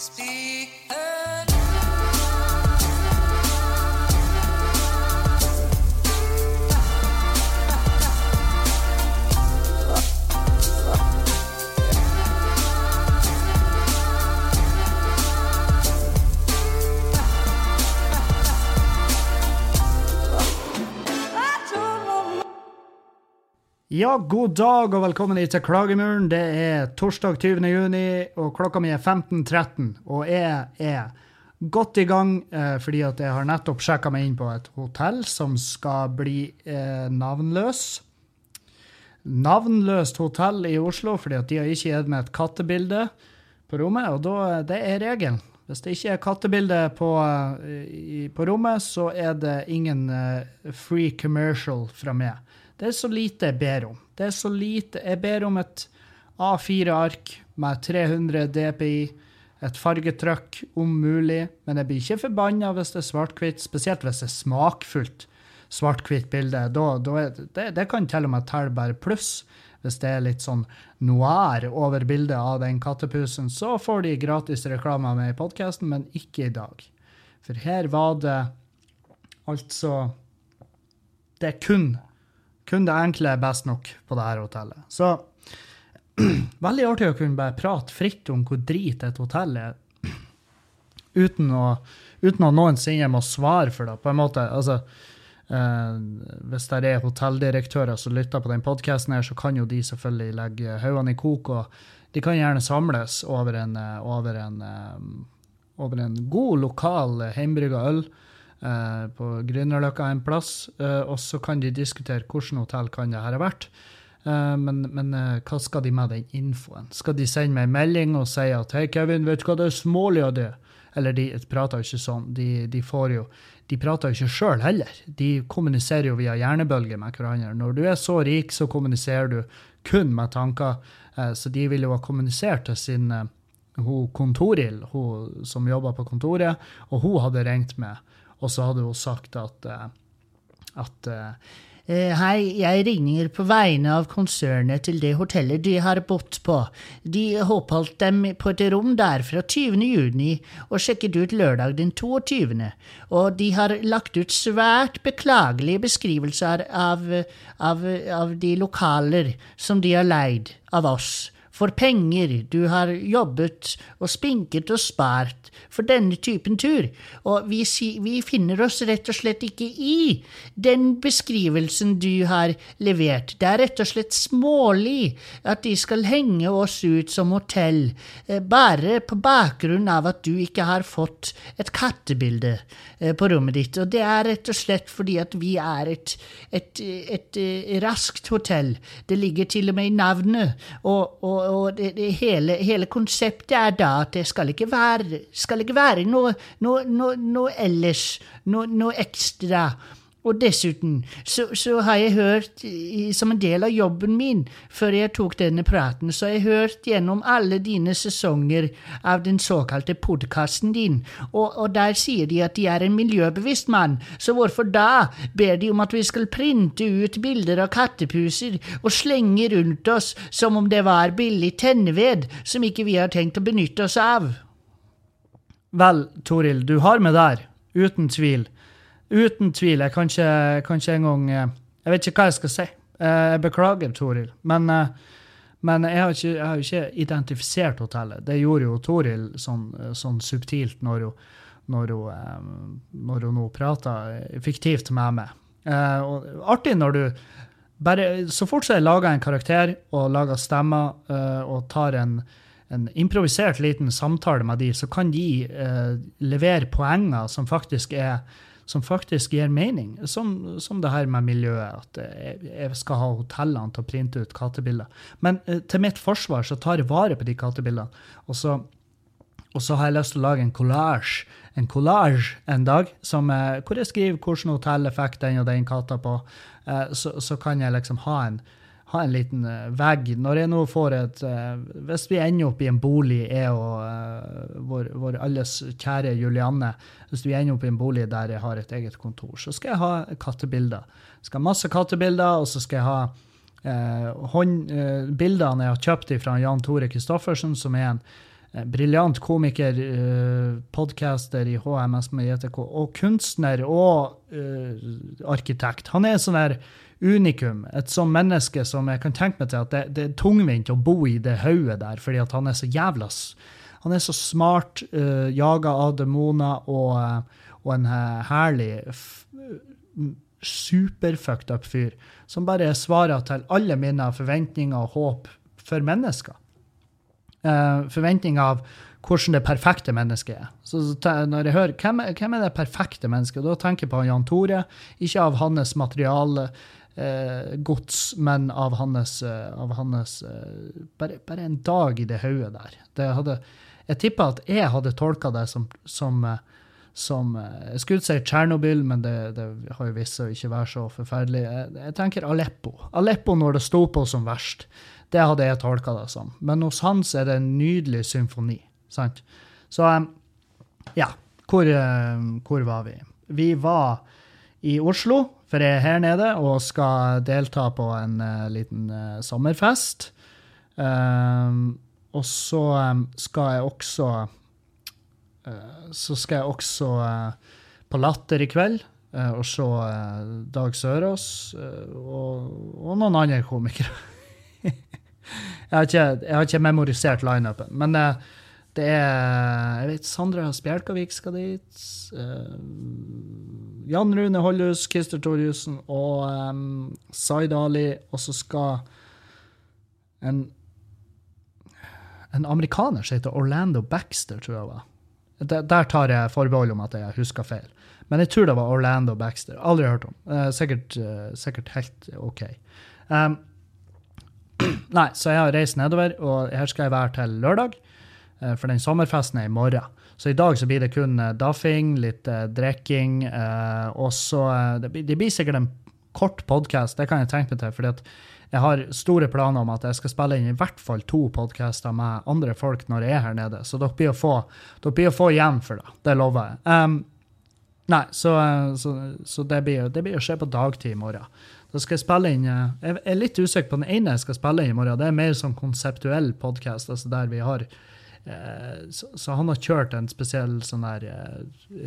Speak. Ja, god dag og velkommen hit til Klagemuren. Det er torsdag 20. juni, og klokka mi er 15.13. Og jeg er godt i gang eh, fordi at jeg har nettopp sjekka meg inn på et hotell som skal bli eh, navnløs. Navnløst hotell i Oslo fordi at de har ikke gitt meg et kattebilde på rommet, og da, det er regelen. Hvis det ikke er kattebilde på, eh, på rommet, så er det ingen eh, free commercial fra meg. Det er så lite jeg ber om. Det er så lite. Jeg ber om et A4-ark med 300 DPI, et fargetrykk om mulig, men jeg blir ikke forbanna hvis det er svart-hvitt, spesielt hvis det er smakfullt svart-hvitt bilde. Da, da er, det, det, kan til og med telle bare pluss. Hvis det er litt sånn noir over bildet av den kattepusen, så får de gratis reklame med i podkasten, men ikke i dag. For her var det altså Det er kun kun det enkle er best nok på dette hotellet. Så veldig artig å kunne bare prate fritt om hvor drit et hotell er, uten å, uten å noensinne må svare for det, på en måte. Altså, eh, hvis det er hotelldirektører som lytter på den podkasten, så kan jo de selvfølgelig legge haugene i kok, og de kan gjerne samles over en, eh, over en, eh, over en god, lokal hjemmebrygga øl eh, på Grünerløkka en plass, eh, og så kan de diskutere hvilket hotell kan det her ha vært. Uh, men, men hva skal de med den infoen? Skal de sende meg en melding og si at 'Hei, Kevin, vet du hva det er smålig av det?' Eller de prater jo ikke sånn. De, de får jo De prater jo ikke sjøl heller. De kommuniserer jo via hjernebølger med hverandre. Når du er så rik, så kommuniserer du kun med tanker. Så de vil jo ha kommunisert til sin hun Kontoril, hun som jobber på kontoret, og hun hadde ringt med og så hadde hun sagt at, eh, at eh, eh, Hei, jeg ringer på vegne av konsernet til det hotellet de har bodd på. De oppholdt dem på et rom der fra 20. juni og sjekket ut lørdag den 22. Og de har lagt ut svært beklagelige beskrivelser av, av, av de lokaler som de har leid av oss for penger du har jobbet og spinket og spart for denne typen tur, og vi, vi, finner oss rett og slett ikke i den beskrivelsen du har levert. Det er rett og slett smålig at de skal henge oss ut som hotell, eh, bare på bakgrunn av at du ikke har fått et kattebilde eh, på rommet ditt, og det er rett og slett fordi at vi er et, et, et, et eh, raskt hotell. Det ligger til og med i navnet. og, og og det, det hele, hele, konseptet er da at det skal ikke være, skal ikke være noe, noe, noe, noe ellers, noe, ekstra. Og dessuten så, så, har jeg hørt, som en del av jobben min, før jeg tok denne praten, så har jeg hørt gjennom alle dine sesonger av den såkalte podkasten din, og, og, der sier de at de er en miljøbevisst mann, så hvorfor da ber de om at vi skal printe ut bilder av kattepuser og slenge rundt oss som om det var billig tenneved som ikke vi har tenkt å benytte oss av? Vel, Toril, du har med der, uten tvil Uten tvil. Jeg kan ikke, kan ikke engang eh, Jeg vet ikke hva jeg skal si. Eh, jeg beklager, Toril. Men, eh, men jeg, har ikke, jeg, har ikke, identifisert hotellet. Det gjorde jo Toril sånn, sånn subtilt når hun, når hun, når hun nå prata fiktivt med meg. Og artig når du bare, Så fort så jeg lager en karakter og lager stemmer og tar en, en improvisert liten samtale med de, så kan de levere poenger som faktisk er som faktisk gir mening. Som, som det her med miljøet, at jeg skal ha hotellene til å printe ut kattebilder. Men eh, til mitt forsvar så tar jeg vare på de kattebildene. Og så, og så har jeg lyst til å lage en collage en collage en dag som, eh, hvor jeg skriver hvilken hotell jeg fikk den og den katta på. Eh, så, så kan jeg liksom ha en ha en liten uh, vegg. Når jeg nå får et uh, Hvis vi ender opp i en bolig, jeg og uh, vår, vår, alles kjære Julianne Hvis vi ender opp i en bolig der jeg har et eget kontor, så skal jeg ha kattebilder. Jeg skal ha masse kattebilder, og så skal jeg ha hånd, bildene jeg har kjøpt fra Jan Tore Christoffersen, som er en eh, briljant komiker, podcaster i HMS med JTK, og kunstner og arkitekt. Han er sånn der unikum, et sånt menneske som jeg kan tenke meg til at det, det er tungvint å bo i det hodet der, fordi at han er så jævla Han er så smart, uh, jaga av demoner og, uh, og en herlig superfucked up fyr som bare svarer til alle mine forventninger og håp for mennesker. Uh, forventninger av hvordan det perfekte mennesket er. Så når jeg hører hvem, hvem er det perfekte mennesket, da tenker jeg på Jan Tore. Ikke av hans materialgods, eh, men av hans, eh, av hans eh, bare, bare, en dag i det hodet der. Det hadde, jeg tipper at jeg hadde tolka det som, som eh, som Jeg skulle si Tsjernobyl, men det, det, har jo vist seg å ikke være så forferdelig. Jeg, jeg, tenker Aleppo. Aleppo når det sto på som verst. Det hadde jeg tolka det som. Men hos Hans er det en nydelig symfoni. sant? Så ja, hvor, hvor var vi? Vi var i Oslo, for jeg er her nede og skal delta på en uh, liten uh, sommerfest. Uh, og så skal jeg også uh, så skal jeg også på Latter i kveld og se Dag Sørås og, og, noen andre komikere. jeg, har ikke, jeg, har ikke, memorisert lineupen, men det er Jeg vet Sandra Spjelkavik skal dit. Jan Rune Hollhus, Christer Torjussen og um, Zaid Ali. Og så skal en en amerikaner som heter Orlando Baxter, tror jeg var. Der tar jeg forbehold om at jeg husker feil. Men jeg tror det var Orlando Baxter. Aldri hørt om. Uh, sikkert, uh, sikkert, helt OK. Um, nei, så jeg har reist nedover, og her skal jeg være til lørdag. Uh, for den sommerfesten er i morgen. Så i dag så blir det kun daffing, litt drikking, og så det, det, blir sikkert en kort podkast, det kan jeg tenke meg til. fordi at jeg har store planer om at jeg skal spille inn i hvert fall to podcaster med andre folk når jeg er her nede. Så dere blir å få, blir å få igjen for det. Det lover jeg. Um, nei, så, så, så det, blir, det, blir, å skje på dagtid i morgen. Da skal Jeg spille inn, eh, jeg er litt usikker på den ene jeg skal spille inn i morgen. Det er mer sånn konseptuell podkast, altså der vi har eh, så, så, han har kjørt en spesiell sånn der eh,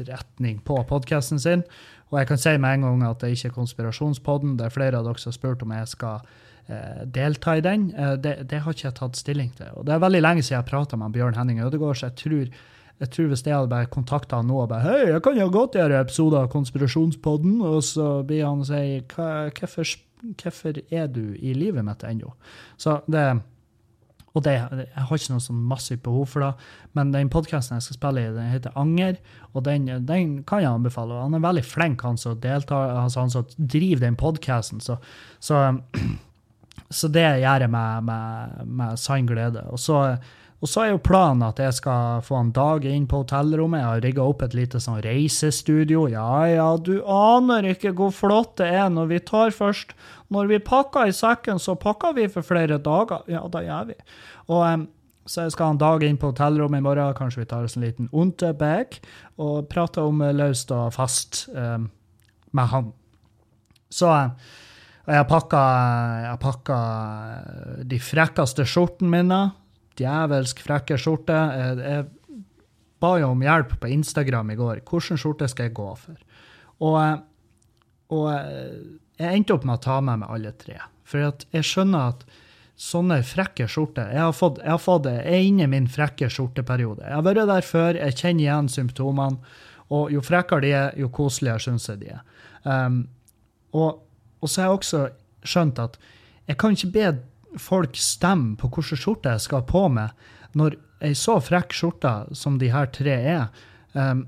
retning på podkasten sin. Og jeg kan si med en gang at det ikke er konspirasjonspodden. Det er flere av dere som har spurt om jeg skal Eh, delta i den. Eh, det, det, har ikke jeg tatt stilling til. Og Det er veldig lenge siden jeg prata med Bjørn Henning Ødegaard, så jeg tror, jeg tror hvis jeg hadde bare kontakta han nå og bare Hei, jeg kan jo godt gjøre episoder av Konspirasjonspodden, og så blir han og sier hvorfor, er du i livet mitt ennå? Så det og det, jeg har ikke noe sånn massivt behov for det, men den podkasten jeg skal spille i, den heter Anger, og den, den kan jeg anbefale. Han er veldig flink, han som deltar, altså han som driver den podkasten. Så, så så det gjør jeg med, med, med sann glede. Og så, og så, er jo planen at jeg skal få en dag inn på hotellrommet. Jeg har rigga opp et lite sånn reisestudio. Ja, ja, du aner ikke hvor flott det er når vi tar først Når vi pakker i sekken, så pakker vi for flere dager. Ja, da gjør vi. Og um, så jeg skal ha en dag inn på hotellrommet i morgen. Kanskje vi tar oss en liten unterbag og prater om løst og fast um, med han. Så og jeg har pakka de frekkeste skjortene mine. Djevelsk frekke skjorter. Jeg, jeg, ba jo om hjelp på Instagram i går. Hvilken skjorte skal jeg gå for? Og, og, jeg endte opp med å ta med meg alle tre. For jeg skjønner at sånne frekke skjorter jeg, har fått, jeg, har fått, jeg er inne i min frekke skjorteperiode. Jeg har vært der før, jeg kjenner igjen symptomene. Og jo frekkere de er, jo koseligere syns jeg de er. Um, og og så har jeg også skjønt at jeg kan ikke be folk stemmer på hvilken skjorte jeg skal ha på meg, når ei så frekk skjorte som de her tre er, um,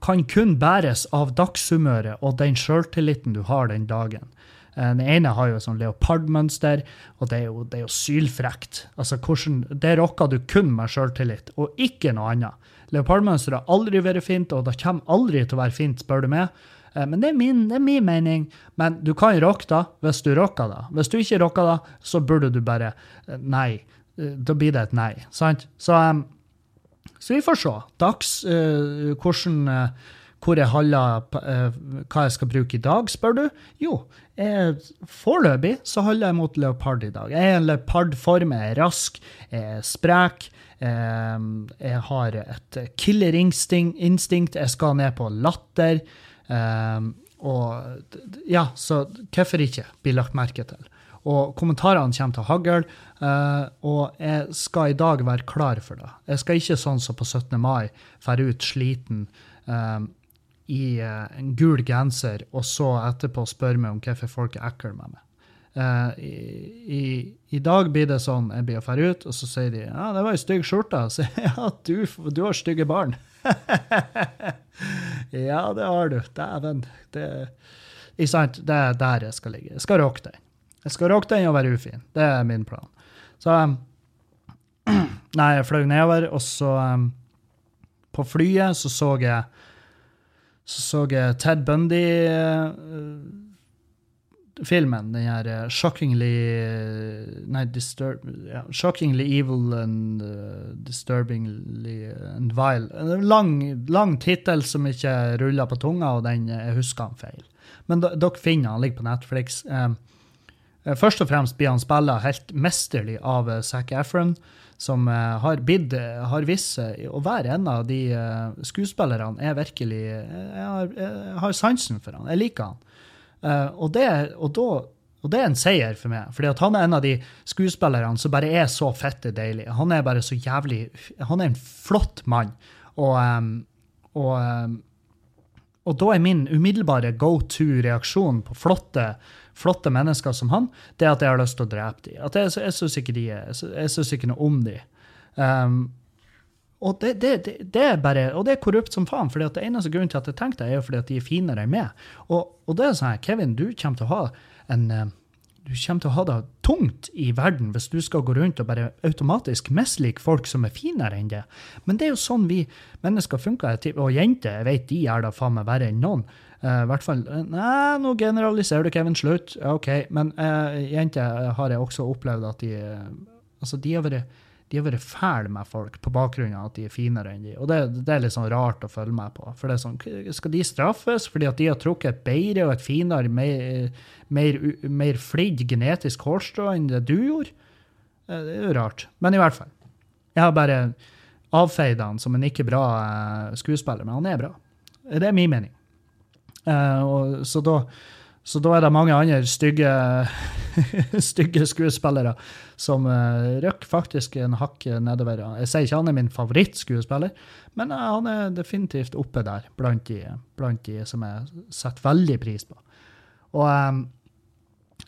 kan kun bæres av dagshumøret og den sjøltilliten du har den dagen. Eh, den ene har jo sånn leopardmønster, og det er jo, det er jo sylfrekt. Altså, hvordan, det rocker du kun med sjøltillit, og ikke noe annet. Leopardmønster har aldri vært fint, og det kommer aldri til å være fint, spør du meg. Eh, men det er, min, det er min mening. Men du kan rocke da, hvis du rocker da. Hvis du ikke rocker da, så burde du bare eh, Nei. Eh, da blir det et nei. Sant? Så, så vi får se. Dags uh, hvordan uh, hvor jeg holder hva jeg skal bruke i dag, spør du? Jo, foreløpig så holder jeg mot leopard i dag. Jeg er en leopardform, jeg er rask, jeg er sprek, jeg har et killerinstinkt. Jeg skal ned på latter. Eh, og ja, så hvorfor ikke bli lagt merke til? Og kommentarene kommer til hagl, uh, og jeg skal i dag være klar for det. Jeg skal ikke sånn som på 17. mai fære ut sliten uh, i uh, en gul genser, og så etterpå spørre meg om hvorfor folk er ekle med meg. I, i, I, dag blir det sånn jeg blir å dra ut, og så sier de ja, det var ei stygg skjorte. Så ja, du, du har stygge barn. ja, det har du. Dæven. Det, det er der jeg skal ligge. Jeg skal rocke den. Jeg skal rocke den og være ufin. Det er min plan. Så Nei, jeg fløy nedover, og så um, På flyet så så jeg så så jeg Ted Bundy-filmen. Uh, den her uh, shockingly Nei, disturb, ja, shockingly evil and uh, disturbingly and vile. En lang, lang tittel som ikke ruller på tunga, og den, jeg husker han feil. Men dere finner han ligger på Netflix. Um, Eh, først og fremst blir han spilla helt mesterlig av uh, Zac Efron, som uh, har, bidd, har vist seg å være en av de skuespillerne jeg virkelig jeg har, jeg har, sansen for han. Jeg liker han. Og det, og, da, og det er en seier for meg, fordi han er en av de skuespillerne som bare er så fette deilig. Han er bare så jævlig Han er en flott mann. Og, og, og da er min umiddelbare go to-reaksjon på flotte flotte mennesker som han, det at jeg har lyst til å drepe dem. At jeg, jeg syns ikke, de jeg synes ikke noe om dem. Um, og det, det, det, det, er bare, og det er korrupt som faen. fordi at det eneste grunnen til at jeg tenkte det, er jo fordi at de er finere enn meg. Og, og, det er sånn her, Kevin, du kommer til å ha en eh, du kommer til å ha det tungt i verden hvis du skal gå rundt og bare automatisk mislike folk som er finere enn det. Men det er jo sånn vi mennesker funker. Og jenter jeg vet de er da faen meg verre enn noen. Uh, hvert fall, eh, Nei, nå generaliserer du, Kevin. Slutt. OK. Men uh, jenter har jeg også opplevd at de Altså, de har vært de har vært fæle med folk på bakgrunn av at de er finere enn de. Og det, det, er litt sånn rart å følge med på. For det er sånn, Skal de straffes fordi at de har trukket et bedre og et finere, mer, mer, mer flidd genetisk hårstrå enn det du gjorde? Det er jo rart. Men i hvert fall. Jeg har bare avfeid han som en ikke bra skuespiller, men han er bra. Det er min mening. Uh, og, så, da, så, da, er det mange andre stygge, stygge skuespillere som uh, røkker faktisk en hakk nedover. Jeg sier ikke han er min favorittskuespiller, men uh, han er definitivt oppe der blant de, blant de som jeg setter veldig pris på. Og um,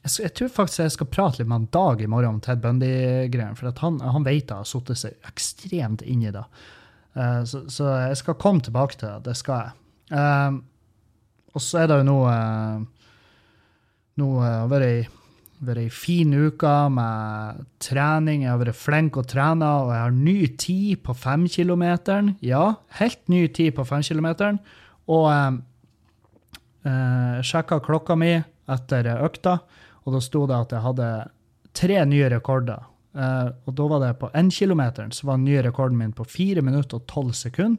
jeg, jeg, tror faktisk jeg skal prate litt med han Dag i morgen om Ted Bundy-greiene, for han, han vet det har satt seg ekstremt inn i det. Uh, så, så, jeg skal komme tilbake til det. Det skal jeg. Og så er det jo nå eh, Nå har vært vært ei fin uke med trening. Jeg har vært flink å trene, og jeg har ny tid på femkilometeren. Ja, helt ny tid på femkilometeren. Og eh, eh, sjekka klokka mi etter økta, og da sto det at jeg hadde tre nye rekorder. Eh, og da var det på énkilometeren, så var den nye rekorden min på fire minutter og tolv sekunder.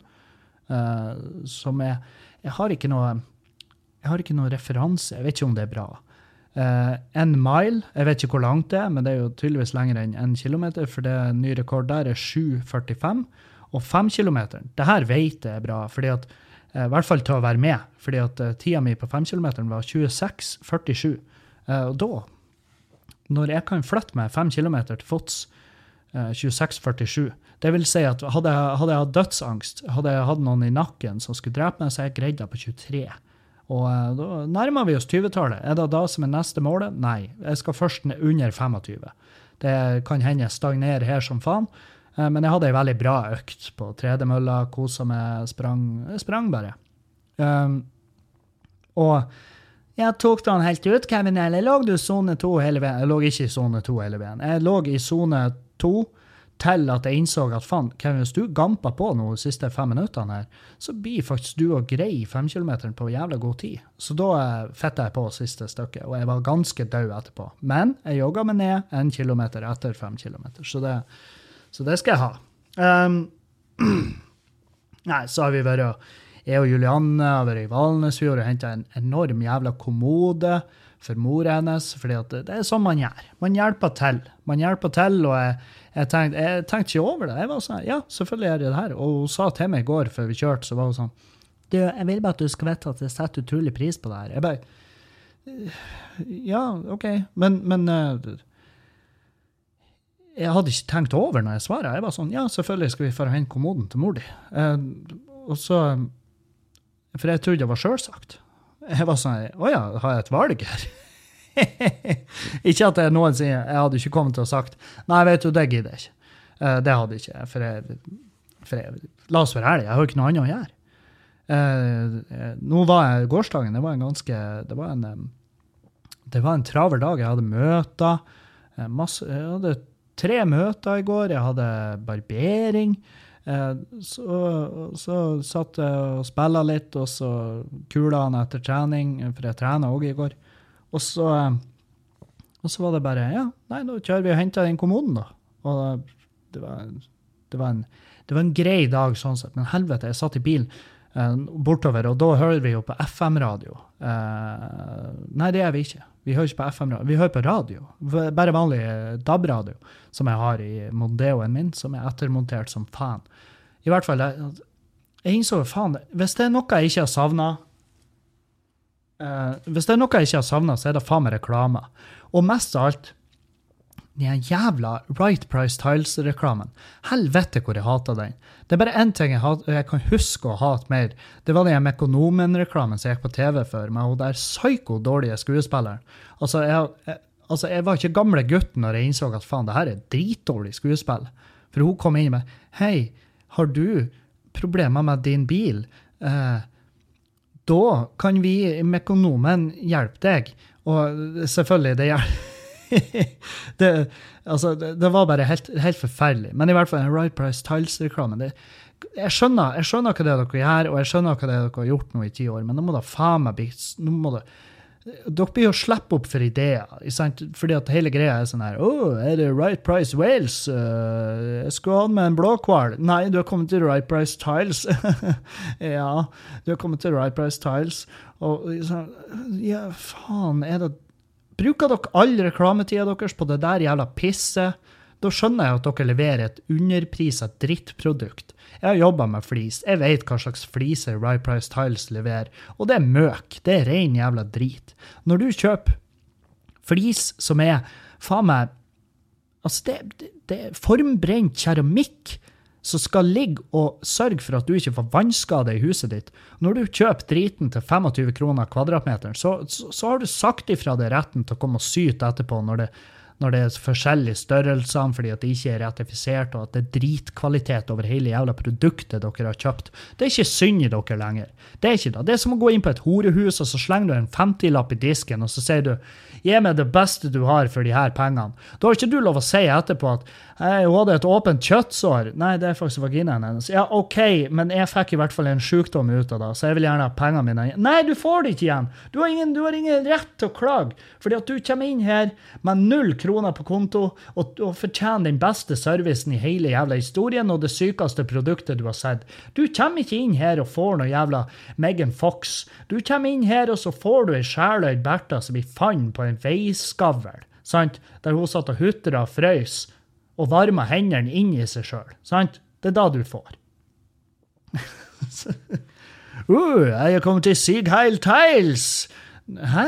Eh, som er Jeg har ikke noe jeg har ikke noen referanse. Jeg vet ikke om det er bra. Uh, en mile, jeg vet ikke hvor langt det er, men det er jo tydeligvis lenger enn en kilometer, for det ny rekord der er 7,45. Og fem kilometer, det her vet jeg er bra, fordi at, uh, i hvert fall til å være med. fordi at uh, tida mi på fem kilometer var 26,47. Uh, og da, når jeg kan flytte meg fem kilometer til fots, 26,47 Det vil si at hadde jeg, hadde jeg hatt dødsangst, hadde jeg hatt noen i nakken som skulle drepe meg, så hadde jeg greid det på 23. Og uh, da nærmer vi oss 20-tallet. Er det da som er neste målet? Nei. Jeg skal først under 25. Det kan hende jeg stagnerer her som faen. Uh, men jeg hadde ei veldig bra økt på tredemølla, kosa meg, sprang, sprang bare. Um, og jeg tok den helt ut, Kevin, eller lå du i sone to hele veien? Jeg lå ikke i sone to hele veien. Jeg lå i sone to til at jeg innså at faen, hvis du gamper på nå de siste fem minuttene her, så blir faktisk du og grei femkilometeren på jævla god tid. Så da eh, fitta jeg på siste stykket, og jeg var ganske død etterpå. Men jeg jogga meg ned en kilometer etter fem kilometer, så det, så det skal jeg ha. Um, nei, så har vi vært Jeg og Julianne har vært i Valnesfjord og henta en enorm jævla kommode for mora hennes, For det, er sånn man gjør. Man hjelper til. Man hjelper til, og jeg, jeg, tenkte, jeg tenkte ikke over det. Jeg var sånn, ja, selvfølgelig gjør jeg det her. Og hun sa til meg i går før vi kjørte, så var hun sånn du, jeg vil bare at du skal vite at jeg setter utrolig pris på det her. Jeg bare Ja, OK, men, men uh, Jeg hadde ikke tenkt over når jeg svarte. Jeg var sånn Ja, selvfølgelig skal vi få hente kommoden til mor di. Eh, og så For jeg trodde det var sjølsagt. Jeg var sånn Å ja, har jeg et valg her? ikke at jeg noen sier Jeg hadde ikke kommet til å sagt Nei, vet du, det gidder jeg ikke. Uh, det hadde jeg ikke. For jeg, for jeg, La oss være ærlige, jeg har ikke noe annet å gjøre. Uh, nå var jeg gårsdagen, det var en ganske Det var en, um, det var en travel dag. Jeg hadde møter. Masse, jeg hadde tre møter i går. Jeg hadde barbering. Uh, så, så satt jeg og spilla litt, og så kula han etter trening, for jeg trena òg i går. Og så, og så var det bare Ja, nei, da kjører vi og henter den kommoden, da. Og det var, det var, en, det var en grei dag sånn sett, men helvete, jeg satt i bilen uh, bortover, og da hører vi jo på FM-radio. Uh, nei, det gjør vi ikke. Vi hører ikke på FM-radio, vi hører på radio. Bare vanlig DAB-radio, som jeg har i Mondeoen min, som er ettermontert som faen. I hvert fall, jeg, jeg innså faen, hvis det er noe jeg ikke har savna Uh, hvis det er noe jeg ikke har savna, så er det faen meg reklame. Og mest av alt den jævla Right Price Tiles-reklamen. Helvete hvor jeg hater den. Det er bare én ting jeg, hat, jeg, kan huske å hate mer. Det var den Mekonomen-reklamen som gikk på TV før, med hun der psyko-dårlige skuespilleren. Altså jeg, jeg, altså, jeg var ikke gamle gutten når jeg innså at faen, det her er dritdårlig skuespill. For hun kom inn med Hei, har du problemer med din bil? Eh, da kan vi Mekonomen hjelpe deg. Og selvfølgelig, det hjelper det, altså, det, det, var bare helt, helt, forferdelig. Men i hvert fall Right Price Tiles-reklamen jeg, skjønner, jeg skjønner hva det er dere gjør, og jeg skjønner hva det er dere har gjort nå i ti år, men nå må da faen meg bli nå må det, dere blir jo slippe opp for ideer. Fordi at hele greia er sånn her Å, oh, er det Right Price Wales? Uh, jeg skulle ha med en blåhval. Nei, du har kommet til Right Price Tiles. ja, du har kommet til Right Price Tiles. Og sånn Ja, faen, er det Bruker dere all reklametida deres på det der jævla pisset? Da skjønner jeg at dere leverer et underprisa drittprodukt. Jeg har jobba med flis. Jeg vet hva slags fliser Right Price Tiles leverer. Og det er møk. Det er ren jævla drit. Når du kjøper flis som er faen meg Altså, det, det, det er formbrent keramikk som skal ligge og sørge for at du ikke får vannskade i huset ditt. Når du kjøper driten til 25 kroner kvadratmeteren, så, så, så har du sagt ifra deg retten til å komme og syte etterpå når det når det er forskjellige størrelser fordi at det ikke er ratifisert, og at det er dritkvalitet over hele jævla produktet dere har kjøpt. Det er ikke synd i dere lenger. Det er ikke det. Det er som å gå inn på et horehus, og så slenger du en 50-lapp i disken, og så sier du 'gi meg det beste du har for de her pengene'. Da har ikke du lov å si etterpå at hun hadde et åpent kjøttsår. Nei, det er faktisk vaginaen hennes. Ja, OK, men jeg fikk i hvert fall en sykdom ut av det, så jeg vil gjerne ha pengene mine igjen. Nei, du får det ikke igjen! Du har ingen, du har ingen rett til å klage, fordi at du kommer inn her med null kroner på konto og, og fortjener den beste servicen i hele jævla historien og det sykeste produktet du har sett. Du kommer ikke inn her og får noe jævla Megan Fox. Du kommer inn her, og så får du ei sjeløyd Bertha som blir fant på en veiskavl, sant? der hun satt og hutra og frøs og varmer hendene inn i seg sjøl. Sant? Det er da du får. uh, jeg kommet til Sigheil Tiles! Hæ?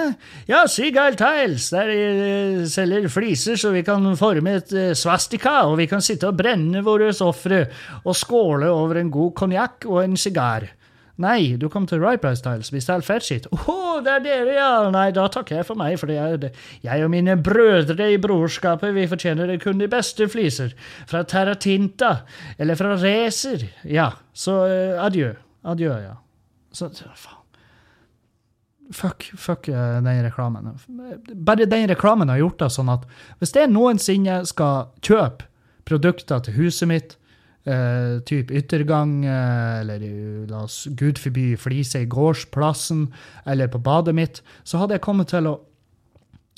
Ja, Sigheil Tiles. Der de selger fliser så vi kan forme et uh, svastika, og vi kan sitte og brenne våre ofre og skåle over en god konjakk og en sigar. Nei, du kom til Right Price Tiles. Vi selger fettskitt. Å, oh, det er dere, ja! Nei, da takker jeg for meg, for jeg, jeg og mine brødre i brorskapet, vi fortjener kun de beste fliser. Fra Terra Tinta, eller fra Racer. Ja, så uh, adjø. Adjø, ja. Så, faen. Fuck, fuck uh, den reklamen. Bare den reklamen har gjort det sånn at hvis det noensinne skal kjøpe produkter til huset mitt, eh, type yttergang, uh, eller la oss gud forby flise i gårdsplassen, eller på badet mitt, så hadde jeg kommet til å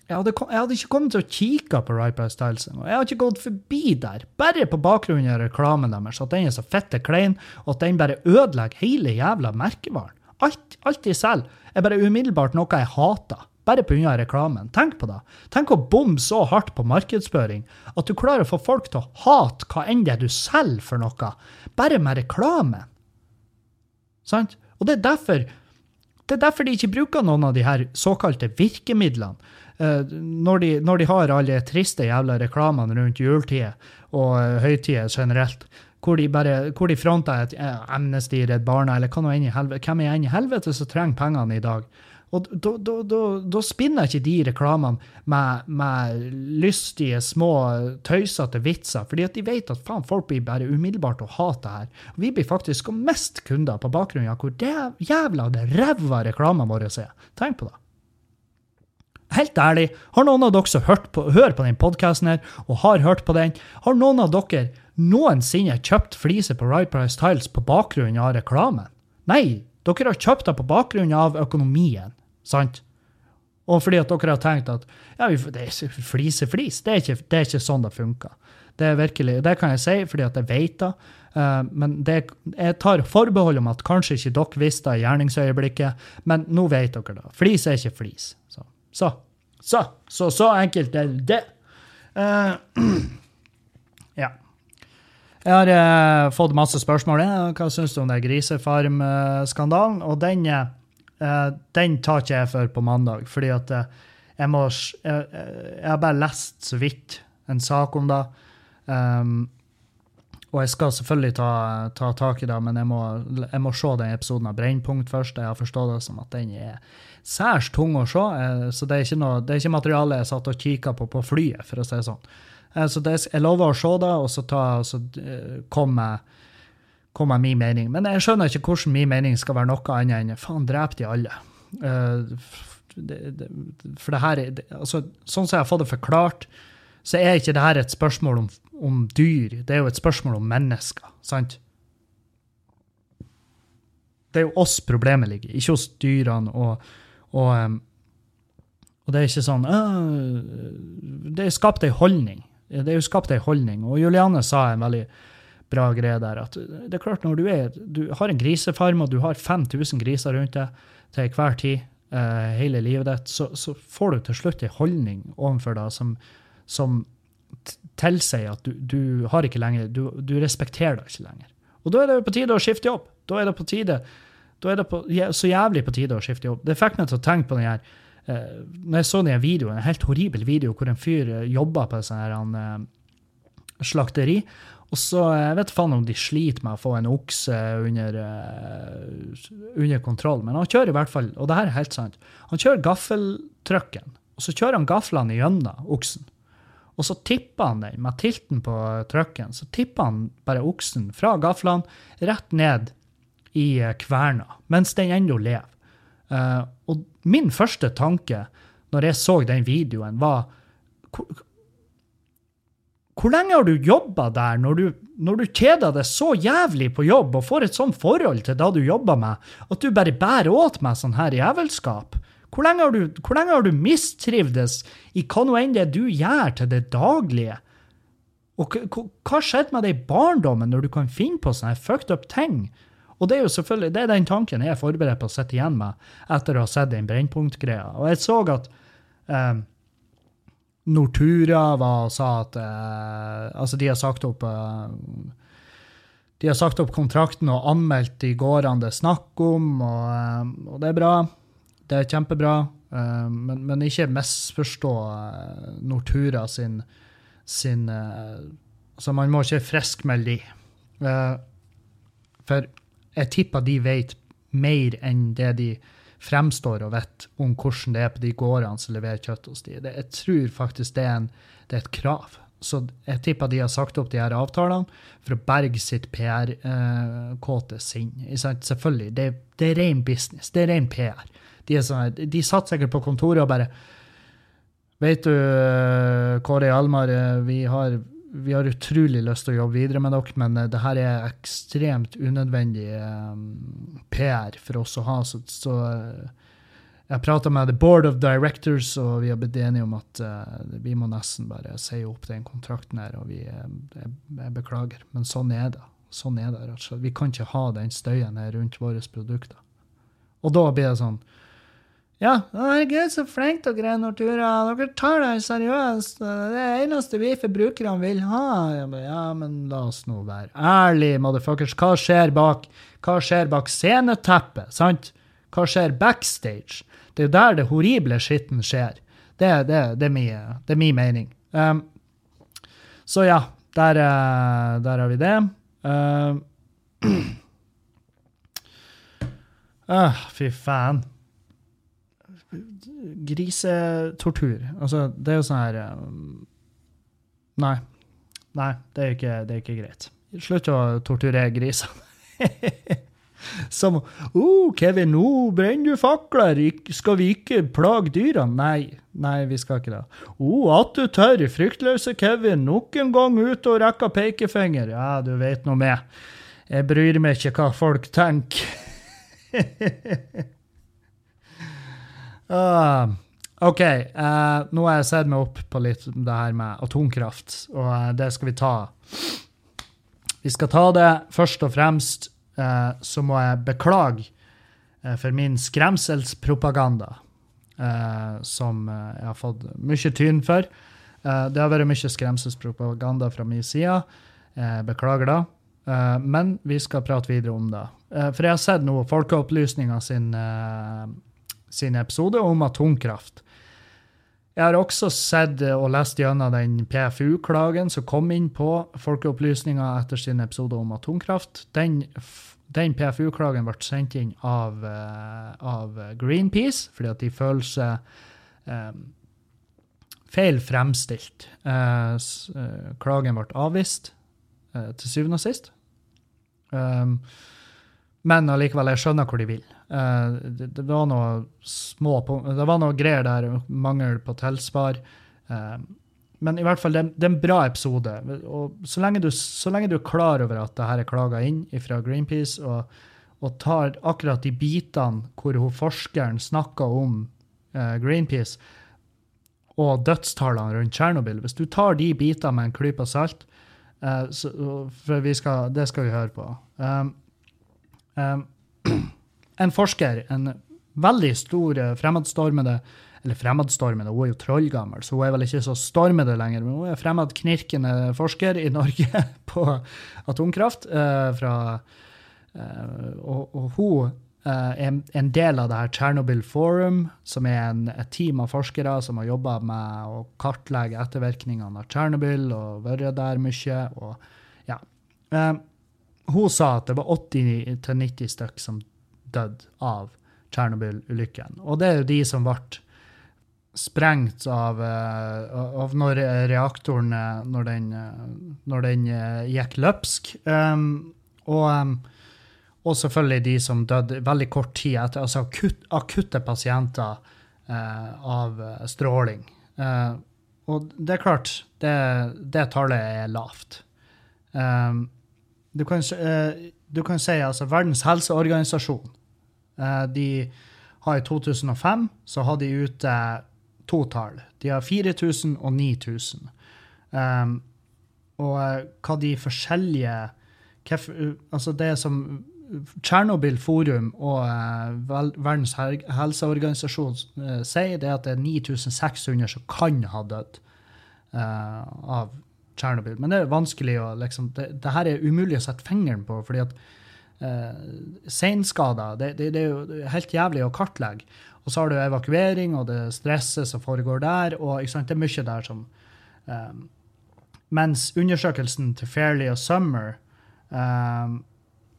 jeg hadde, jeg hadde ikke kommet til å kikke på Right By engang. Jeg hadde ikke gått forbi der, bare på bakgrunn av reklamen deres, at den er så fitte klein, og at den bare ødelegger hele jævla merkevaren. Alt, alt de selger, er bare umiddelbart noe jeg hater. Bare pga. reklamen. Tenk på det. Tenk å bomme så hardt på markedsføring at du klarer å få folk til å hate hva enn det er du selger for noe, bare med reklamen. Sant? Og det er derfor det er derfor de ikke bruker noen av de her såkalte virkemidlene. Uh, når, de, når, de, har alle de triste jævla reklamene rundt juletider og uh, høytider generelt, hvor de, bare, hvor de fronter et uh, Amnesty, Redd Barna eller hva nå enn i helvete, hvem er enn i helvete som trenger pengene i dag? Og da spinner ikke de reklamene med, med, lystige, små, tøysete vitser, fordi at de vet at faen, folk blir bare umiddelbart å hate det her. Vi blir faktisk å miste kunder på bakgrunn av hvor det jævla ræva reklamene våre er. Tenk på det. Helt ærlig, har noen av dere som på, hører på denne podkasten her, og har hørt på den, har noen av dere noensinne kjøpt fliser på Right Price Tiles på bakgrunn av reklamen? Nei, dere har kjøpt det på bakgrunn av økonomien. Sant? Og fordi at dere har tenkt at ja, det er flis er flis. Det er ikke, det er ikke sånn det funker. Det er virkelig, det kan jeg si fordi at jeg vet det. Uh, men det, jeg tar forbehold om at kanskje ikke dere visste det i gjerningsøyeblikket, men nå vet dere det. Flis er ikke flis. Så, så, så, så, så enkelt er det. Uh, ja. Jeg har eh, fått masse spørsmål. Hva syns du om det grisefarm-skandalen? Og den eh, den tar ikke jeg før på mandag, fordi at eh, jeg må jeg, jeg, har bare lest så vidt en sak om det. Um, og jeg skal selvfølgelig ta, ta tak i det, men jeg må, jeg må, se den episoden av Brennpunkt først. Jeg har forstått det som at den er særs tung å se, uh, så det er, ikke noe, det er ikke materiale jeg satt og kikka på på flyet, for å si det sånn. Så det, jeg lover å se det, og så, ta, så komme kom min mening. Men jeg skjønner ikke hvordan min mening skal være noe annet enn faen, drep de alle. Det, for det her altså, Sånn som jeg har fått det forklart, så er ikke det her et spørsmål om, om dyr. Det er jo et spørsmål om mennesker, sant? Det er jo oss problemet ligger, ikke hos dyrene. Og, og, og det er ikke sånn øh, Det er skapt ei holdning. Det er jo skapt ei holdning. Og Juliane sa en veldig bra greie der. At det er klart, når du, er, du har en grisefarm og du har 5000 griser rundt deg til hver tid uh, hele livet ditt, så, så, får du til slutt en holdning overfor deg som, som tilsier at du, du, har ikke lenger du, du, respekterer deg ikke lenger. Og da er det på tide å skifte jobb. Da er det på tide da er det på, så jævlig på tide å skifte jobb. Det fikk meg til å tenke på den her Når jeg så den videoen, en helt horribel video hvor en fyr jobber jobba på et sånt her, slakteri, og så Jeg vet faen om de sliter med å få en okse under, under kontroll, men han kjører i hvert fall, og det her er helt sant, han kjører gaffeltrucken, og så kjører han gaflene gjennom oksen. Og så tipper han den med tilten på trucken. Så tipper han bare oksen fra gaflene rett ned i eh, kverna, mens den ennå lever. Uh, og min første tanke når jeg så den videoen, var hvor lenge har du jobba der når du, når du kjeder deg så jævlig på jobb og får et sånt forhold til det du jobber med, at du bare bærer åt meg sånn her jævelskap? Hvor lenge har du, hvor lenge har du mistrivdes i hva nå enn det du gjør til det daglige? Og hva skjedde med deg i barndommen når du kan finne på sånne fucked up ting? Og det er jo selvfølgelig, det er den tanken jeg er forberedt på å sitte igjen med etter å ha sett den Brennpunkt-greia. Og jeg så at eh, Nortura var og sa at eh, Altså, de har sagt opp eh, De har sagt opp kontrakten og anmeldt de gårdene det er snakk om, og, eh, og, det er bra. Det er kjempebra. Eh, men, men, ikke misforstå eh, Nortura sin, sin Altså, man må ikke friskmelde de. for jeg tipper de vet mer enn det de fremstår og vet om hvordan det er på de gårdene som leverer kjøtt hos de. Jeg tror faktisk det er, en, det er, et krav. Så jeg tipper de har sagt opp de her avtalene for å berge sitt PR-kåte eh, sinn. Selvfølgelig. Det, det, er ren business. Det er ren PR. De, er sånn, de satt sikkert på kontoret og bare Vet du, eh, Kåre Almar, eh, vi har vi har utrolig lyst til å jobbe videre med dere, men uh, det her er ekstremt unødvendig um, PR for oss å ha. Så, så uh, jeg prata med The Board of Directors, og vi har blitt enige om at vi må nesten bare si opp den kontrakten her. Og vi, jeg, jeg, beklager, men sånn er det. Sånn er det, rett og slett. Vi kan ikke ha den støyen her rundt våre produkter. Og da blir det sånn Ja, herregud, så flink dere er, Nortura. Dere tar det seriøst. Det er det eneste vi forbrukerne vil ha. Ja, men la oss nå være ærlig, motherfuckers. Hva skjer bak Hva skjer bak sceneteppet, sant? Hva skjer backstage? Det er der det horrible skitten skjer. Det, det, det, er, min, det er min mening. Um, så ja, der, uh, der, har vi det. Uh, uh, fy faen grisetortur. Altså, det er jo sånn her um, Nei. Nei, det er ikke, det er ikke greit. Slutt å torturere grisene. Som oh, Kevin, nå brenner du fakler. Skal vi ikke plage dyrene? Nei, nei, vi skal ikke det. oh, at du tør, fryktløse Kevin, nok en gang ut og rekker pekefinger. Ja, du vet nå med. Jeg bryr meg ikke hva folk tenker. Uh, OK, uh, nå har jeg sett meg opp på litt det her med atomkraft, og uh, det skal vi ta. Vi skal ta det først og fremst. så må jeg beklage for min skremselspropaganda, som jeg har fått mye tyn for. det har vært mye skremselspropaganda fra min side. beklager det. men vi skal prate videre om det. for jeg har sett nå Folkeopplysninga sin sin episode om atomkraft. Jeg har også sett og lest gjennom den PFU-klagen som kom inn på Folkeopplysninga etter sin episode om atomkraft. Den, den PFU-klagen ble sendt inn av, uh, av, Greenpeace, fordi at de føler seg um, feil fremstilt. Uh, klagen ble avvist uh, til syvende og sist. Um, men allikevel, jeg skjønner hvor de vil. Uh, det, det, var noe små Det var noe greier der, mangel på tilsvar. Uh, men i hvert fall, det, det, er en bra episode. Og så lenge, du, så lenge du er klar over at det her er klaga inn fra Greenpeace, og, og, tar akkurat de bitene hvor hun forskeren snakker om uh, Greenpeace, og dødstallene rundt Tsjernobyl Hvis du tar de bitene med en klype salt, for skal, det skal vi høre på um, um, en forsker, en veldig stor fremadstormede, Eller fremadstormede, hun er jo trollgammel, så hun er vel ikke så stormede lenger. Men hun er fremadknirkende forsker i Norge på atomkraft. Eh, fra, eh, og, og, hun eh, er en del av det her Chernobyl Forum, som er en, et team av forskere som har jobba med å kartlegge ettervirkningene av Chernobyl og vært der mye. og ja. hun sa at det var 80-90 stykk som dødd av Tsjernobyl-ulykken. Og det er jo de som ble sprengt av, eh, av når reaktoren eh, når den, eh, når den gikk løpsk. Um, og, um, og, selvfølgelig de som døde veldig kort tid etter, altså akutt, akutte pasienter uh, av stråling. Uh, og det er klart, det, det tallet er lavt. Um, du, kan, uh, si altså Verdens helseorganisasjon de har I 2005 så har de ute to tall. De har 4000 og 9000. Um, ehm, og eh, hva de forskjellige Altså det som Tsjernobyl Forum og uh, Verdens helseorganisasjon sier, det er at det er 9600 som kan ha dødd uh, av Tsjernobyl. Men det er vanskelig å liksom, det, det, her er umulig å sette fingeren på. fordi at eh, seinskader. Det, det, det, er jo helt jævlig å kartlegge. Og så har du evakuering og det stresset som foregår der. og Det er mye der som um, Mens undersøkelsen til Fairly og Summer um,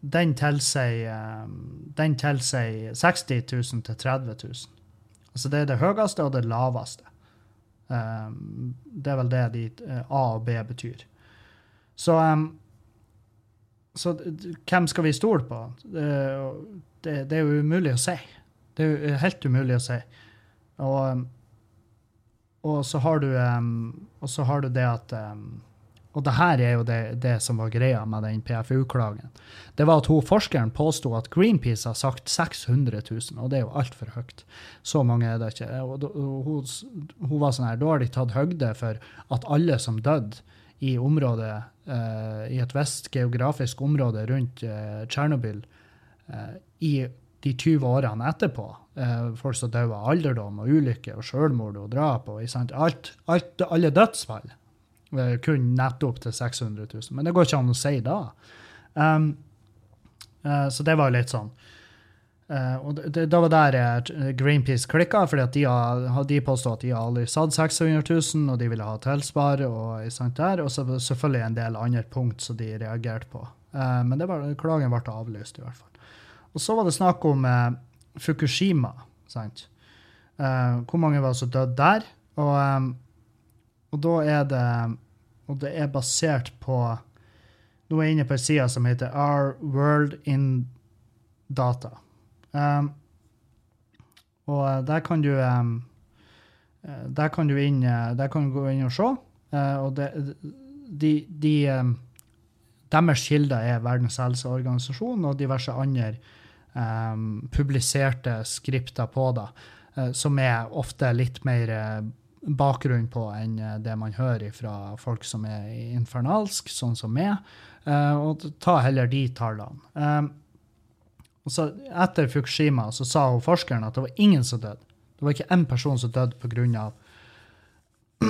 den tilsier um, den tilsier 60 000 til 30 000. Altså det er det høyeste og det laveste. Det er vel det de A og B betyr. Så um, så hvem skal vi stole på? Det, det, er jo umulig å si. Det er jo helt umulig å si. Og, og, så, har du, og så har du det at Og det her er jo det, det som var greia med den PFU-klagen. Det var at hun forskeren påsto at Greenpeace har sagt 600 000, og det er jo altfor høyt. Så mange er det ikke. Og hun, hun var sånn her, Da har de tatt høgde for at alle som døde i området uh, i et visst geografisk område rundt uh, Tsjernobyl uh, i de 20 årene etterpå. Eh, folk som døde av alderdom og ulykke og selvmord og drap. og alt, alt, Alle dødsfall eh, kun nettopp til 600 000. Men det går ikke an å si da. Um, så det var litt sånn. Uh, og det, det, var der uh, Greenpeace klikka, fordi de, de påstod at de aldri satt 600 000, og de ville ha tilsvar. Og, og så selvfølgelig en del andre punkt som de reagerte på. Uh, men var, klagen ble avlyst, i hvert fall. Og så var det snakk om Fukushima. sant? hvor mange var som døde der? Og, um, og da er det Og det er basert på Nå er jeg inne på ei side som heter Our World in Data. Um, og eh, der kan du um, der kan du, inn, der kan du gå inn og se. Uh, og det, de, de um, deres kilder er Verdens helseorganisasjon og diverse andre publiserte skripter på det, uh, som er ofte litt mer uh, bakgrunn på enn det man hører fra folk som er infernalsk, sånn som meg. og ta heller de tallene. Og så Etter Fukushima så sa hun forskeren at det var ingen som døde. Det var ikke én person som døde på grunn av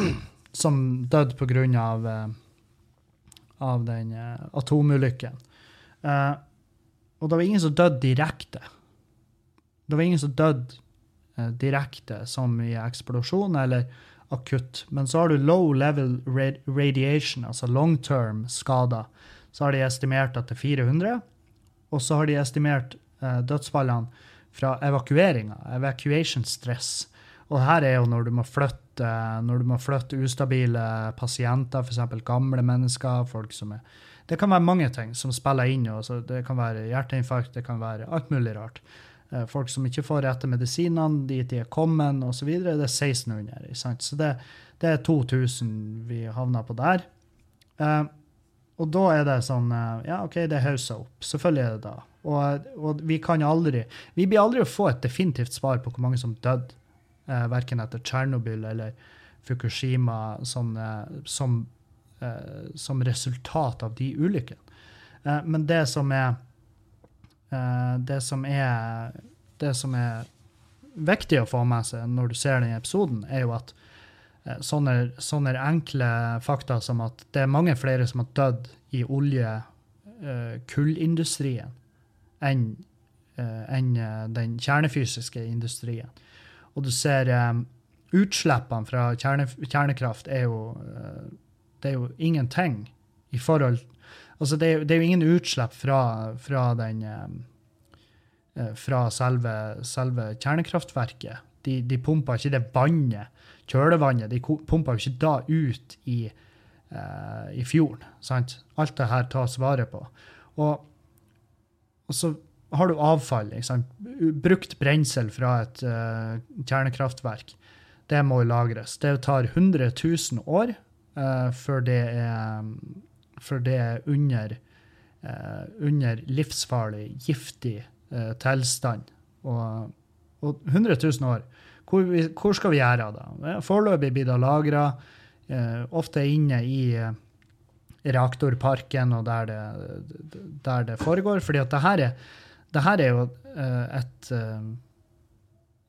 Som døde på grunn av, uh, av den uh, atomulykken. Uh, og det var ingen som døde direkte. Det var ingen som døde direkte, som i eksplosjon eller akutt. Men så har du low level radiation, altså long term skader. Så har de estimert at det er 400. Og så har de estimert eh, dødsfallene fra evakueringa, evacuation stress. Og her er jo når du må flytte, når du må flytte ustabile pasienter, f.eks. gamle mennesker, folk som er Det kan være mange ting som spiller inn. Også. Det kan være hjerteinfarkt, det kan være alt mulig rart. Eh, folk som ikke får rette medisinene dit de er kommet, osv. Det er 1600. Sant? Så det, det, er 2000 vi havner på der. Eh, og da er det sånn eh, Ja, OK, det hausser opp. Selvfølgelig er det da. Og, og, vi kan aldri Vi blir aldri å få et definitivt svar på hvor mange som døde, eh, verken etter Tsjernobyl eller Fukushima, som, eh, som, eh, som, resultat av de ulykkene. Eh, men det som er eh, Det som er Det som er viktig å få med seg når du ser den episoden, er jo at eh, sånne, sånne enkle fakta som at det er mange flere som har dødd i olje- kullindustrien enn enn eh, den kjernefysiske industrien. Og du ser um, utslippene fra kjerne, kjernekraft er jo, det er jo ingenting i forhold Altså, det er, det er jo ingen utslipp fra, fra den fra selve, selve kjernekraftverket. De, de, pumper ikke det vannet, kjølevannet, de pumper ikke da ut i, uh, i fjorden. Sant? Alt det her tas vare på. Og og så har du avfall. Brukt brensel fra et uh, kjernekraftverk. Det må lagres. Det tar 100 000 år uh, før, det er, før det er under, uh, under livsfarlig, giftig tilstand. Og, og, 100 000 år, hvor, hvor skal vi gjøre av det? Foreløpig blir det lagra, ofte inne i reaktorparken og der det, der det foregår. at det her er, det her er jo uh, et uh,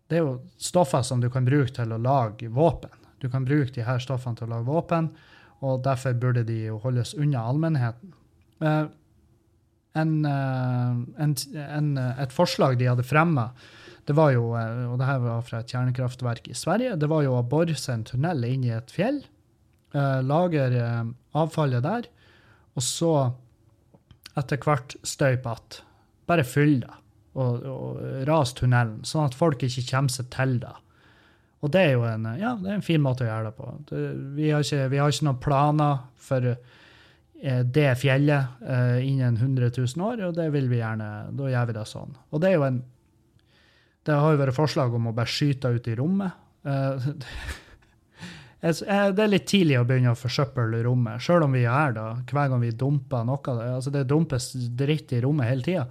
Det er jo stoffer som du kan bruke til å lage våpen. Du kan bruke de her stoffene til å lage våpen, og derfor burde de jo holdes unna allmennheten. Uh, en, en, en, et forslag de hadde fremma, det var jo, og det her var fra et kjernekraftverk i Sverige, det var jo å bore seg en tunnel inn i et fjell Uh, lager uh, avfallet der, og så etter hvert støype igjen. Bare fyll det, og, og ras tunnelen, sånn at folk ikke kommer seg til det. Og det er jo en, ja, er en fin måte å gjøre det på. Det, vi, har ikke, vi, har ikke, noen planer for uh, det fjellet innen 100 000 år, og det vil vi gjerne. Da gjør vi det sånn. Og det er jo en Det har jo vært forslag om å bare skyte ut i rommet. Det er litt tidlig å begynne å forsøple rommet, sjøl om vi er da, hver gang vi dumper noe. altså Det dumpes dritt i rommet hele tida.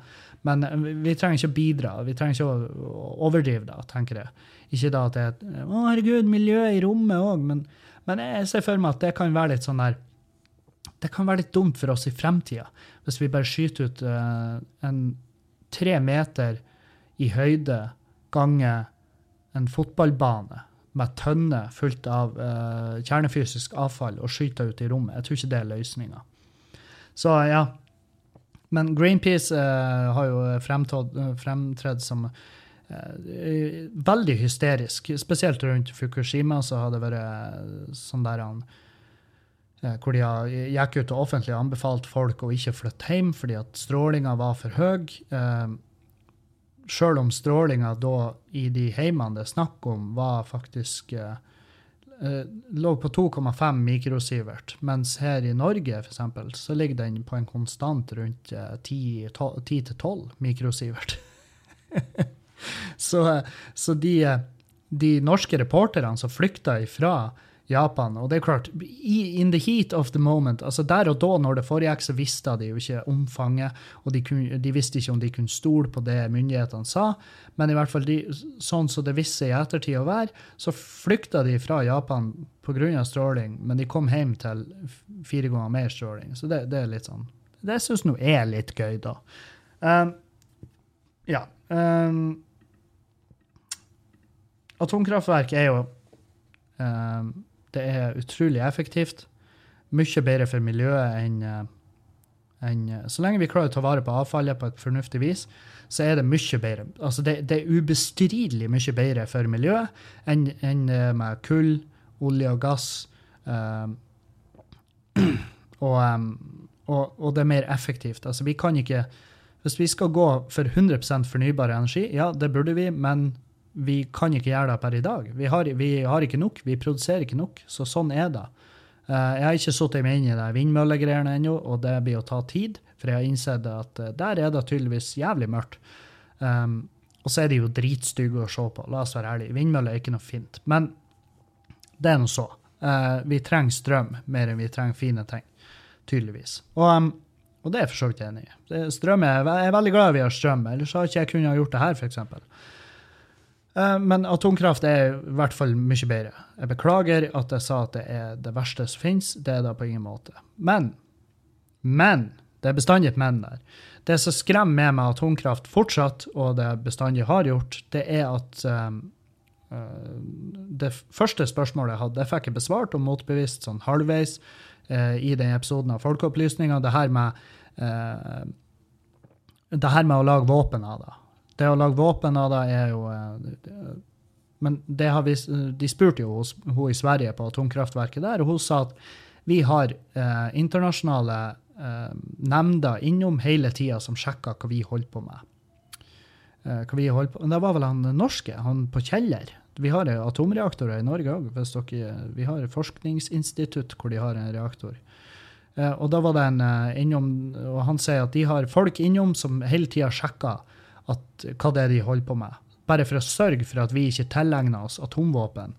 Men eh, vi trenger ikke å bidra. Vi trenger ikke å overdrive det, tenker jeg. Ikke da at det er Å, herregud, miljøet i rommet òg. Men, men, jeg ser for meg at det kan være litt sånn der Det kan være litt dumt for oss i fremtida hvis vi bare skyter ut uh, en tre meter i høyde ganger en fotballbane med tønner fullt av uh, kjernefysisk avfall og skyter ut i rommet. Jeg tror ikke det er løsninga. Så ja. Men Greenpeace uh, har jo fremtredd som uh, veldig hysterisk. Spesielt rundt Fukushima så har det vært sånn der han hvor de gikk ut og offentlig anbefalt folk å ikke flytte hjem fordi at strålinga var for høy. Sjøl om strålinga da i de heimene det er snakk om, var faktisk eh, lå på 2,5 mikrosivert, mens her i Norge for eksempel, så ligger den på en konstant rundt uh, 10-12 mikrosivert. så, så de, de, norske reporterne som flykta ifra Japan. Og det er klart, in the heat of the moment, altså der og da når det foregikk, så visste de jo ikke omfanget, og de, kunne, de, visste ikke om de kunne stole på det myndighetene sa. Men i hvert fall de, sånn som det viste seg i ettertid å være, så flykta de fra Japan pga. stråling, men de kom hjem til fire ganger mer stråling. Så det, det er litt sånn Det syns nå er litt gøy, da. Um, ja. Um, atomkraftverk er jo um, det er utrolig effektivt. Mye bedre for miljøet enn eh, en, Så lenge vi klarer å ta vare på avfallet på et fornuftig vis, så er det mye bedre. Altså det, det er ubestridelig mye bedre for miljøet enn enn med kull, olje og gass. Um, og, og, og, det er mer effektivt. Altså vi kan ikke Hvis vi skal gå for 100% fornybar energi, ja, det burde vi, men vi kan ikke gjøre det per i dag. Vi har, vi har, ikke nok, vi produserer ikke nok. Så sånn er det. Uh, jeg har ikke satt meg inn i det vindmøllegreiene ennå, og det blir å ta tid. For jeg har innsett at uh, der er det tydeligvis jævlig mørkt. Um, og så er de jo dritstygge å se på, la oss være ærlige. Vindmøller er ikke noe fint. Men det er nå så. Uh, vi trenger strøm mer enn vi trenger fine ting. Tydeligvis. Og, um, og det er jeg for så vidt enig i. Strøm er, jeg er veldig glad vi har strøm, ellers har ikke jeg kunnet gjort det her, f.eks. Eh, men atomkraft er i hvert fall mye bedre. Jeg beklager at jeg sa at det er det verste som finnes. Det er det på ingen måte. Men, men Det er bestandig et men der. Det som skremmer med med atomkraft fortsatt, og det bestandig har gjort, det er at um, det første spørsmålet jeg hadde, det fikk jeg besvart og motbevist sånn halvveis uh, i den episoden av Folkeopplysninga. Det her med uh, det her med å lage våpen av det. Det å lage våpen av det er jo eh, Men det har vi, de spurte jo hos, hun i Sverige på atomkraftverket der, og hun sa at vi har eh, internasjonale eh, nemnder innom hele tida som sjekker hva vi holder på med. Eh, hva vi holder på. Det var vel han norske, han på Kjeller. Vi har atomreaktorer i Norge òg. Vi har forskningsinstitutt hvor de har en reaktor. Eh, og da var det en eh, innom, og han sier at de har folk innom som hele tida sjekker at, hva det er de holder på med. Bare for å sørge for at vi ikke tilegner oss atomvåpen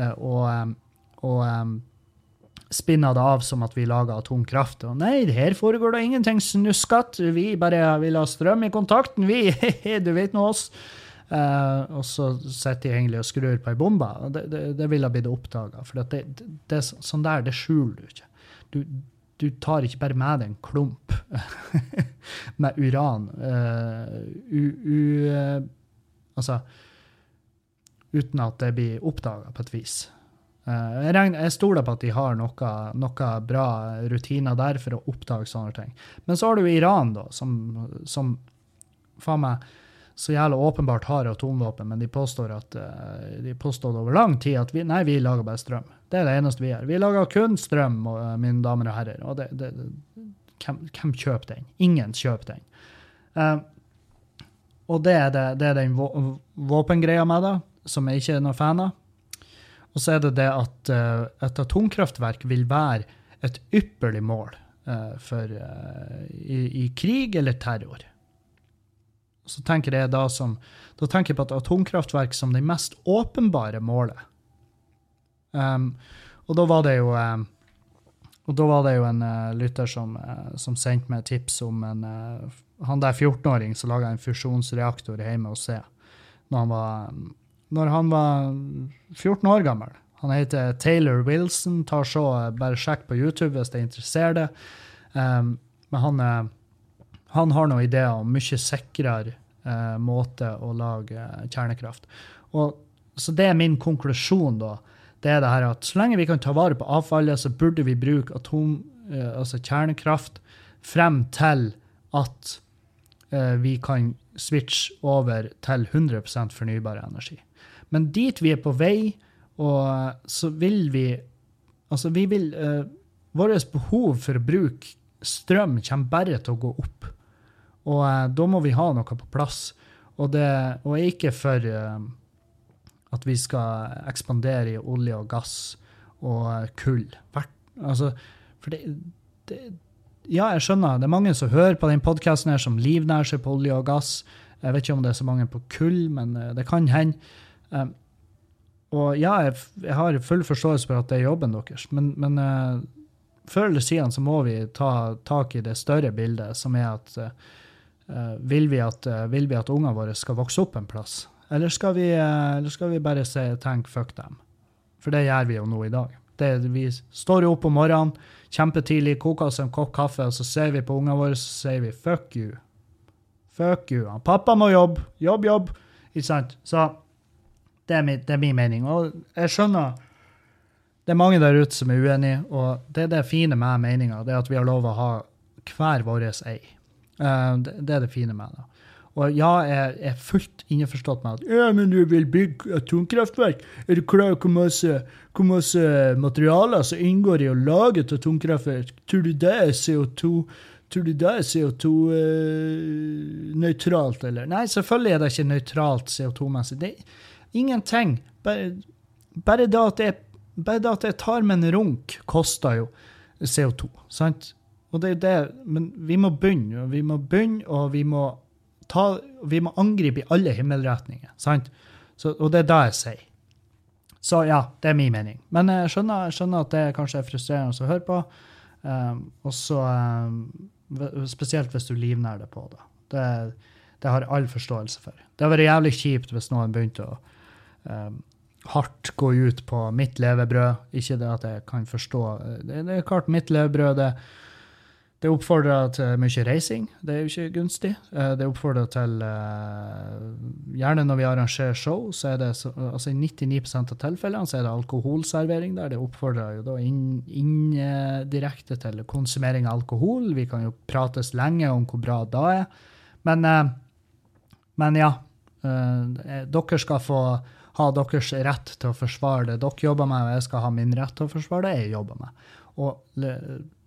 eh, og, eh, og um, spinner det av som at vi lager atomkraft. Og nei, her foregår det ingenting snuskete, vi bare vil ha strøm i kontakten, vi, du vet nå oss. Uh, og så sitter de egentlig og skrur på ei bombe. Det, det, det ville blitt oppdaga. For det, det, sånn der, det skjuler du ikke. Du, du tar ikke bare med deg en klump med uran. Uh, u, u, uh, altså Uten at det blir oppdaga på et vis. Uh, jeg, regner, jeg, stoler på at de har noe, noe, bra rutiner der for å oppdage sånne ting. Men så har du Iran, da, som, som faen meg så jævla åpenbart har atomvåpen, men de påstår at de påstår over lang tid at vi, nei, vi lager bare strøm. Det er det eneste vi gjør. Vi lager kun strøm, eh, mine damer og herrer. Og det, det, hvem, hvem, kjøper den? Ingen kjøper den. Uh, og det er, det, det er den våpengreia med det, som jeg ikke er noen fan av. Og så er det det at uh, et atomkraftverk vil være et ypperlig mål uh, for, i, i, krig eller terror. Så tenker jeg da, som, da tenker jeg på et atomkraftverk som det mest åpenbare målet. Um, og da var det jo um, og da var det jo en uh, lytter som, uh, som, sendte meg tips om en uh, Han der 14-åring som laga en fusjonsreaktor hjemme hos seg når han var, når han var 14 år gammel. Han heter Taylor Wilson. Tar så, Bare sjekk på YouTube hvis det interesserer deg. Um, men han, han har noen ideer om mye sikrere måte å lage kjernekraft. Og, så det er min konklusjon, da. Det er det her at så lenge vi kan ta vare på avfallet, så burde vi bruke atom, eh, altså kjernekraft frem til at eh, vi kan switche over til 100% fornybar energi. Men dit vi er på vei, og så vil vi Altså, vi vil uh, Vårt behov for å bruke strøm kommer bare til å gå opp. Og uh, da må vi ha noe på plass. Og, det, og ikke for uh, at vi skal ekspandere i olje og gass og kull. Altså, for det, det, Ja, jeg skjønner. Det er mange som hører på den podkasten som livnærer seg på olje og gass. Jeg vet ikke om det er så mange på kull, men det kan hende. Um, og ja, jeg, jeg, har full forståelse for at det er jobben deres, men, men uh, før eller siden så må vi ta tak i det større bildet, som er at uh, vil, vi at uh, vil vi at ungene våre skal vokse opp en plass? Eller skal vi, eller skal vi bare si, tenke 'fuck dem'? For det gjør vi jo nå i dag. Det, vi står jo opp om morgenen kjempetidlig, koker oss en kopp kaffe, og så ser vi på ungene våre så sier vi 'fuck you'. Fuck you. Pappa må jobbe. Jobb, jobb. Ikke sant? Så det er, min, det er, min, mening. Og jeg skjønner det er mange der ute som er uenige, og det er det fine med meninga, det er at vi har lov å ha hver vår ei. Det, det, er det fine med det. Og ja, jeg er fullt innforstått med at ja, men du vil bygge atomkraftverk. Er du klar over hvor masse, hvor masse materialer som inngår i å lage et atomkraftverk? Tror du det er CO2? Tror du det er CO2-nøytralt, uh, eller? Nei, selvfølgelig er det ikke nøytralt CO2-messig. Det er Ingenting. Bare, bare, det jeg, bare det at jeg tar med en runk, koster jo CO2. sant? Og det er det, Men vi må begynne, vi må begynne, og vi må, ta, vi må angripe i alle himmelretninger. sant? Så, og det er det jeg sier. Så ja, det er min mening. Men jeg skjønner, skjønner at det kanskje er frustrerende å høre på. Um, og så um, Spesielt hvis du livnærer deg på det. det. Det har jeg all forståelse for. Det hadde vært jævlig kjipt hvis noen begynte å um, hardt gå ut på mitt levebrød. Ikke det at jeg kan forstå Det, det er klart, mitt levebrød det, det oppfordrer til mye reising. Det er jo ikke gunstig. Eh, det oppfordrer til uh, Gjerne når vi arrangerer show, så er det altså i 99% av tilfellene så er det alkoholservering der. Det oppfordrer jo da inn, til konsumering av alkohol. Vi kan jo prates lenge om hvor bra det er. Men, men ja. Dere skal få ha deres rett til å forsvare det dere jobber med, og jeg skal ha min rett til å forsvare det jeg jobber med. Og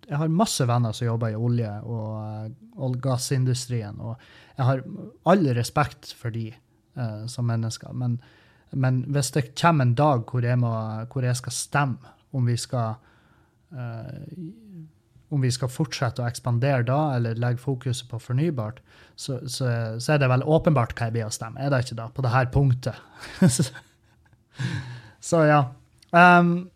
jeg har masse venner som jobber i olje- og, eh, og gassindustrien, og jeg har all respekt for de uh, som mennesker. Men, men, hvis det kommer en dag hvor jeg, må, hvor jeg skal stemme om vi skal uh, om vi skal fortsette å ekspandere da, eller legge fokuset på fornybart, så, så, så, er det vel åpenbart hva jeg blir å stemme. Er det ikke da? På det her punktet. så ja. Um,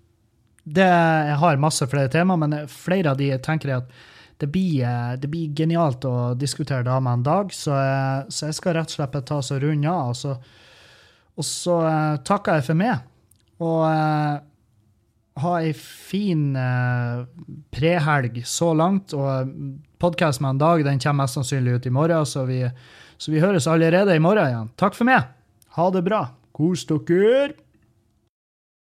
det, jeg har masse flere tema, men flere av de tenker jeg at det blir, det blir genialt å diskutere det med en dag, så jeg, så jeg skal rett og slett ta så runde av. Og så, og så uh, takker jeg for meg. Og uh, ha ei fin uh, prehelg så langt. Og podkast med en dag den kommer mest sannsynlig ut i morgen, så vi, så vi høres allerede i morgen igjen. Takk for meg. Ha det bra. Kos dere.